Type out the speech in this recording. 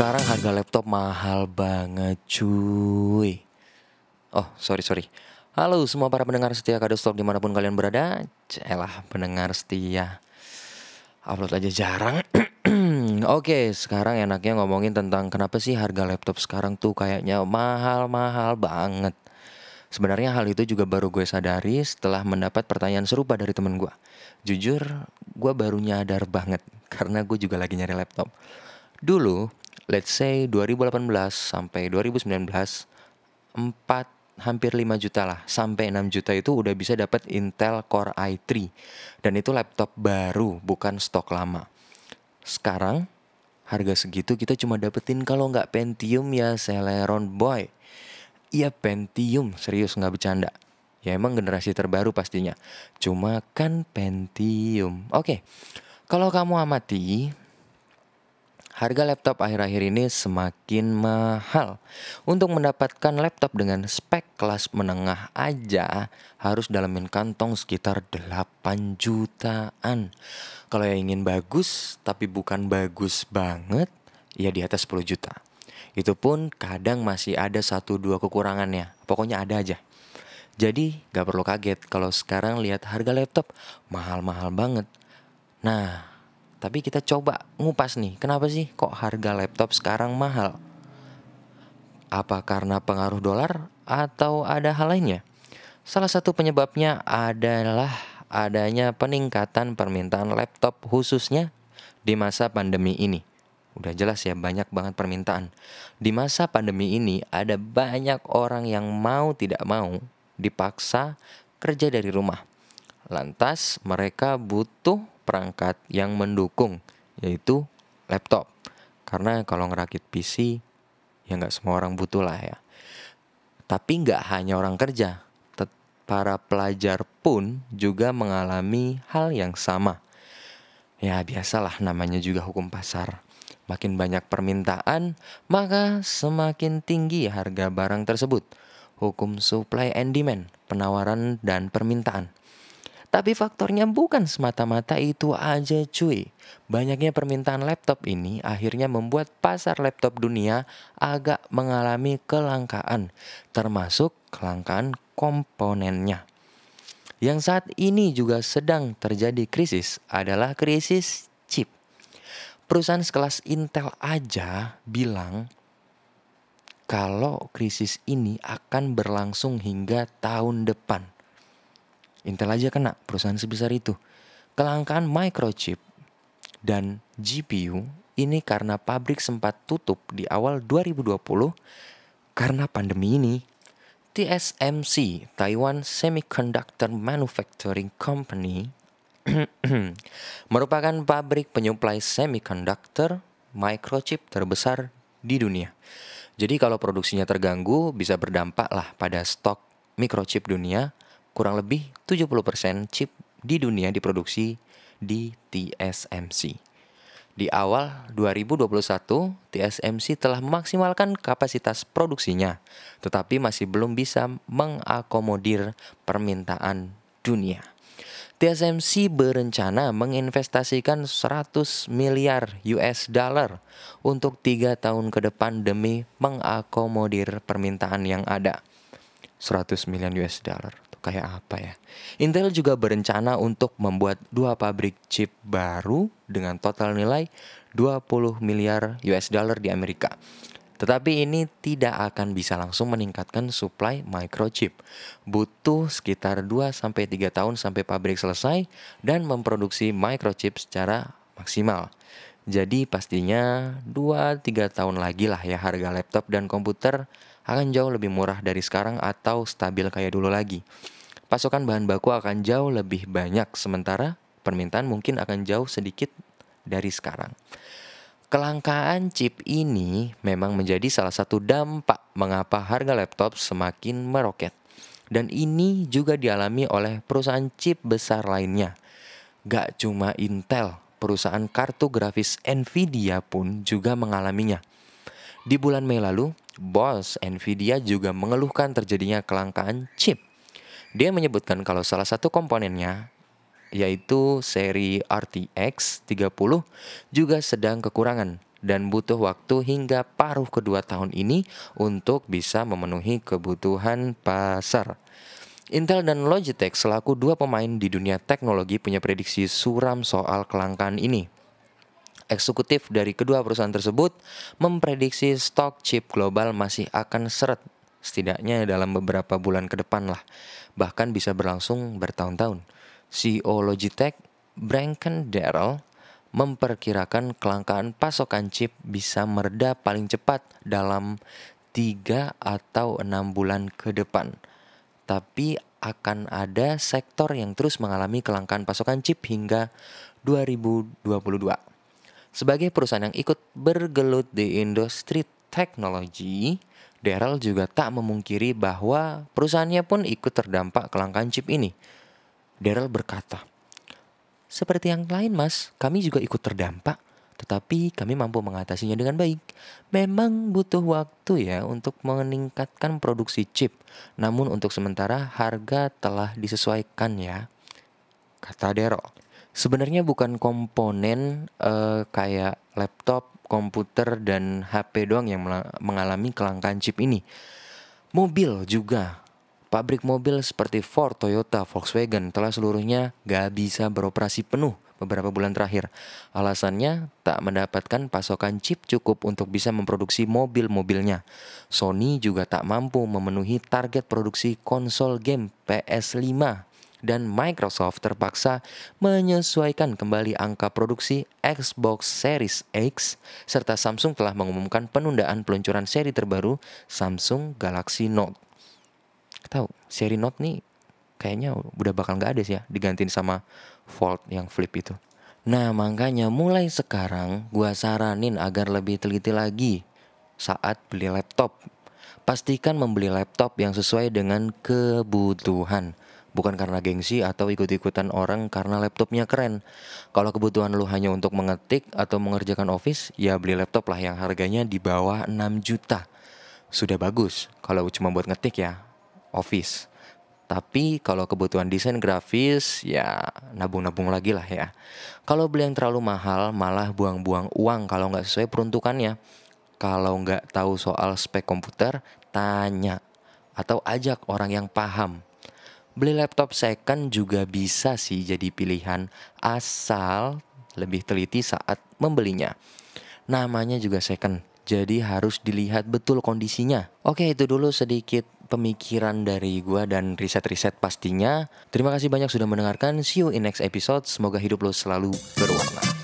Sekarang harga laptop mahal banget cuy. Oh sorry sorry. Halo semua para pendengar setia Kado Stop di mana pun kalian berada. Celah pendengar setia. Upload aja jarang. Oke sekarang enaknya ngomongin tentang kenapa sih harga laptop sekarang tuh kayaknya mahal-mahal banget. Sebenarnya hal itu juga baru gue sadari setelah mendapat pertanyaan serupa dari temen gue. Jujur, gue baru nyadar banget karena gue juga lagi nyari laptop. Dulu, let's say 2018 sampai 2019, 4 hampir 5 juta lah, sampai 6 juta itu udah bisa dapat Intel Core i3. Dan itu laptop baru, bukan stok lama. Sekarang, harga segitu kita cuma dapetin kalau nggak Pentium ya Celeron Boy. Iya Pentium, serius nggak bercanda. Ya emang generasi terbaru pastinya. Cuma kan Pentium. Oke, kalau kamu amati, harga laptop akhir-akhir ini semakin mahal. Untuk mendapatkan laptop dengan spek kelas menengah aja harus dalamin kantong sekitar 8 jutaan. Kalau yang ingin bagus tapi bukan bagus banget, ya di atas 10 juta. Itu pun kadang masih ada satu dua kekurangannya. Pokoknya ada aja. Jadi gak perlu kaget kalau sekarang lihat harga laptop mahal-mahal banget. Nah, tapi kita coba ngupas nih, kenapa sih kok harga laptop sekarang mahal? Apa karena pengaruh dolar atau ada hal lainnya? Salah satu penyebabnya adalah adanya peningkatan permintaan laptop khususnya di masa pandemi ini. Udah jelas ya banyak banget permintaan. Di masa pandemi ini ada banyak orang yang mau tidak mau dipaksa kerja dari rumah. Lantas mereka butuh perangkat yang mendukung yaitu laptop. Karena kalau ngerakit PC ya nggak semua orang butuh lah ya. Tapi nggak hanya orang kerja, para pelajar pun juga mengalami hal yang sama. Ya biasalah namanya juga hukum pasar. Makin banyak permintaan, maka semakin tinggi harga barang tersebut. Hukum supply and demand, penawaran dan permintaan. Tapi faktornya bukan semata-mata itu aja cuy. Banyaknya permintaan laptop ini akhirnya membuat pasar laptop dunia agak mengalami kelangkaan, termasuk kelangkaan komponennya. Yang saat ini juga sedang terjadi krisis adalah krisis perusahaan sekelas Intel aja bilang kalau krisis ini akan berlangsung hingga tahun depan. Intel aja kena perusahaan sebesar itu. Kelangkaan microchip dan GPU ini karena pabrik sempat tutup di awal 2020 karena pandemi ini. TSMC, Taiwan Semiconductor Manufacturing Company, merupakan pabrik penyuplai semiconductor microchip terbesar di dunia. Jadi kalau produksinya terganggu bisa berdampak lah pada stok microchip dunia. Kurang lebih 70% chip di dunia diproduksi di TSMC. Di awal 2021, TSMC telah memaksimalkan kapasitas produksinya, tetapi masih belum bisa mengakomodir permintaan dunia. TSMC berencana menginvestasikan 100 miliar US dollar untuk tiga tahun ke depan demi mengakomodir permintaan yang ada. 100 miliar US dollar kayak apa ya? Intel juga berencana untuk membuat dua pabrik chip baru dengan total nilai 20 miliar US dollar di Amerika. Tetapi ini tidak akan bisa langsung meningkatkan supply microchip. Butuh sekitar 2-3 tahun sampai pabrik selesai dan memproduksi microchip secara maksimal. Jadi pastinya 2-3 tahun lagi lah ya harga laptop dan komputer akan jauh lebih murah dari sekarang atau stabil kayak dulu lagi. Pasokan bahan baku akan jauh lebih banyak sementara permintaan mungkin akan jauh sedikit dari sekarang. Kelangkaan chip ini memang menjadi salah satu dampak mengapa harga laptop semakin meroket. Dan ini juga dialami oleh perusahaan chip besar lainnya. Gak cuma Intel, perusahaan kartu grafis Nvidia pun juga mengalaminya. Di bulan Mei lalu, bos Nvidia juga mengeluhkan terjadinya kelangkaan chip. Dia menyebutkan kalau salah satu komponennya yaitu seri RTX 30 juga sedang kekurangan dan butuh waktu hingga paruh kedua tahun ini untuk bisa memenuhi kebutuhan pasar. Intel dan Logitech selaku dua pemain di dunia teknologi punya prediksi suram soal kelangkaan ini. Eksekutif dari kedua perusahaan tersebut memprediksi stok chip global masih akan seret setidaknya dalam beberapa bulan ke depan lah, bahkan bisa berlangsung bertahun-tahun. CEO Logitech, Branken Darrell, memperkirakan kelangkaan pasokan chip bisa mereda paling cepat dalam 3 atau 6 bulan ke depan tapi akan ada sektor yang terus mengalami kelangkaan pasokan chip hingga 2022. Sebagai perusahaan yang ikut bergelut di industri teknologi, Daryl juga tak memungkiri bahwa perusahaannya pun ikut terdampak kelangkaan chip ini. Daryl berkata, "Seperti yang lain, Mas, kami juga ikut terdampak tetapi kami mampu mengatasinya dengan baik. Memang butuh waktu ya untuk meningkatkan produksi chip, namun untuk sementara harga telah disesuaikan ya, kata Dero. Sebenarnya bukan komponen uh, kayak laptop, komputer, dan HP doang yang mengalami kelangkaan chip ini. Mobil juga Pabrik mobil seperti Ford, Toyota, Volkswagen telah seluruhnya gak bisa beroperasi penuh beberapa bulan terakhir. Alasannya tak mendapatkan pasokan chip cukup untuk bisa memproduksi mobil-mobilnya. Sony juga tak mampu memenuhi target produksi konsol game PS5 dan Microsoft terpaksa menyesuaikan kembali angka produksi Xbox Series X serta Samsung telah mengumumkan penundaan peluncuran seri terbaru Samsung Galaxy Note. Tahu, seri Note nih kayaknya udah bakal nggak ada sih ya digantiin sama Fold yang flip itu. Nah makanya mulai sekarang gua saranin agar lebih teliti lagi saat beli laptop. Pastikan membeli laptop yang sesuai dengan kebutuhan. Bukan karena gengsi atau ikut-ikutan orang karena laptopnya keren. Kalau kebutuhan lu hanya untuk mengetik atau mengerjakan office, ya beli laptop lah yang harganya di bawah 6 juta. Sudah bagus kalau cuma buat ngetik ya, office. Tapi kalau kebutuhan desain grafis ya nabung-nabung lagi lah ya. Kalau beli yang terlalu mahal malah buang-buang uang kalau nggak sesuai peruntukannya. Kalau nggak tahu soal spek komputer, tanya atau ajak orang yang paham. Beli laptop second juga bisa sih jadi pilihan asal lebih teliti saat membelinya. Namanya juga second, jadi harus dilihat betul kondisinya. Oke, itu dulu sedikit pemikiran dari gue dan riset-riset pastinya. Terima kasih banyak sudah mendengarkan. See you in next episode. Semoga hidup lo selalu berwarna.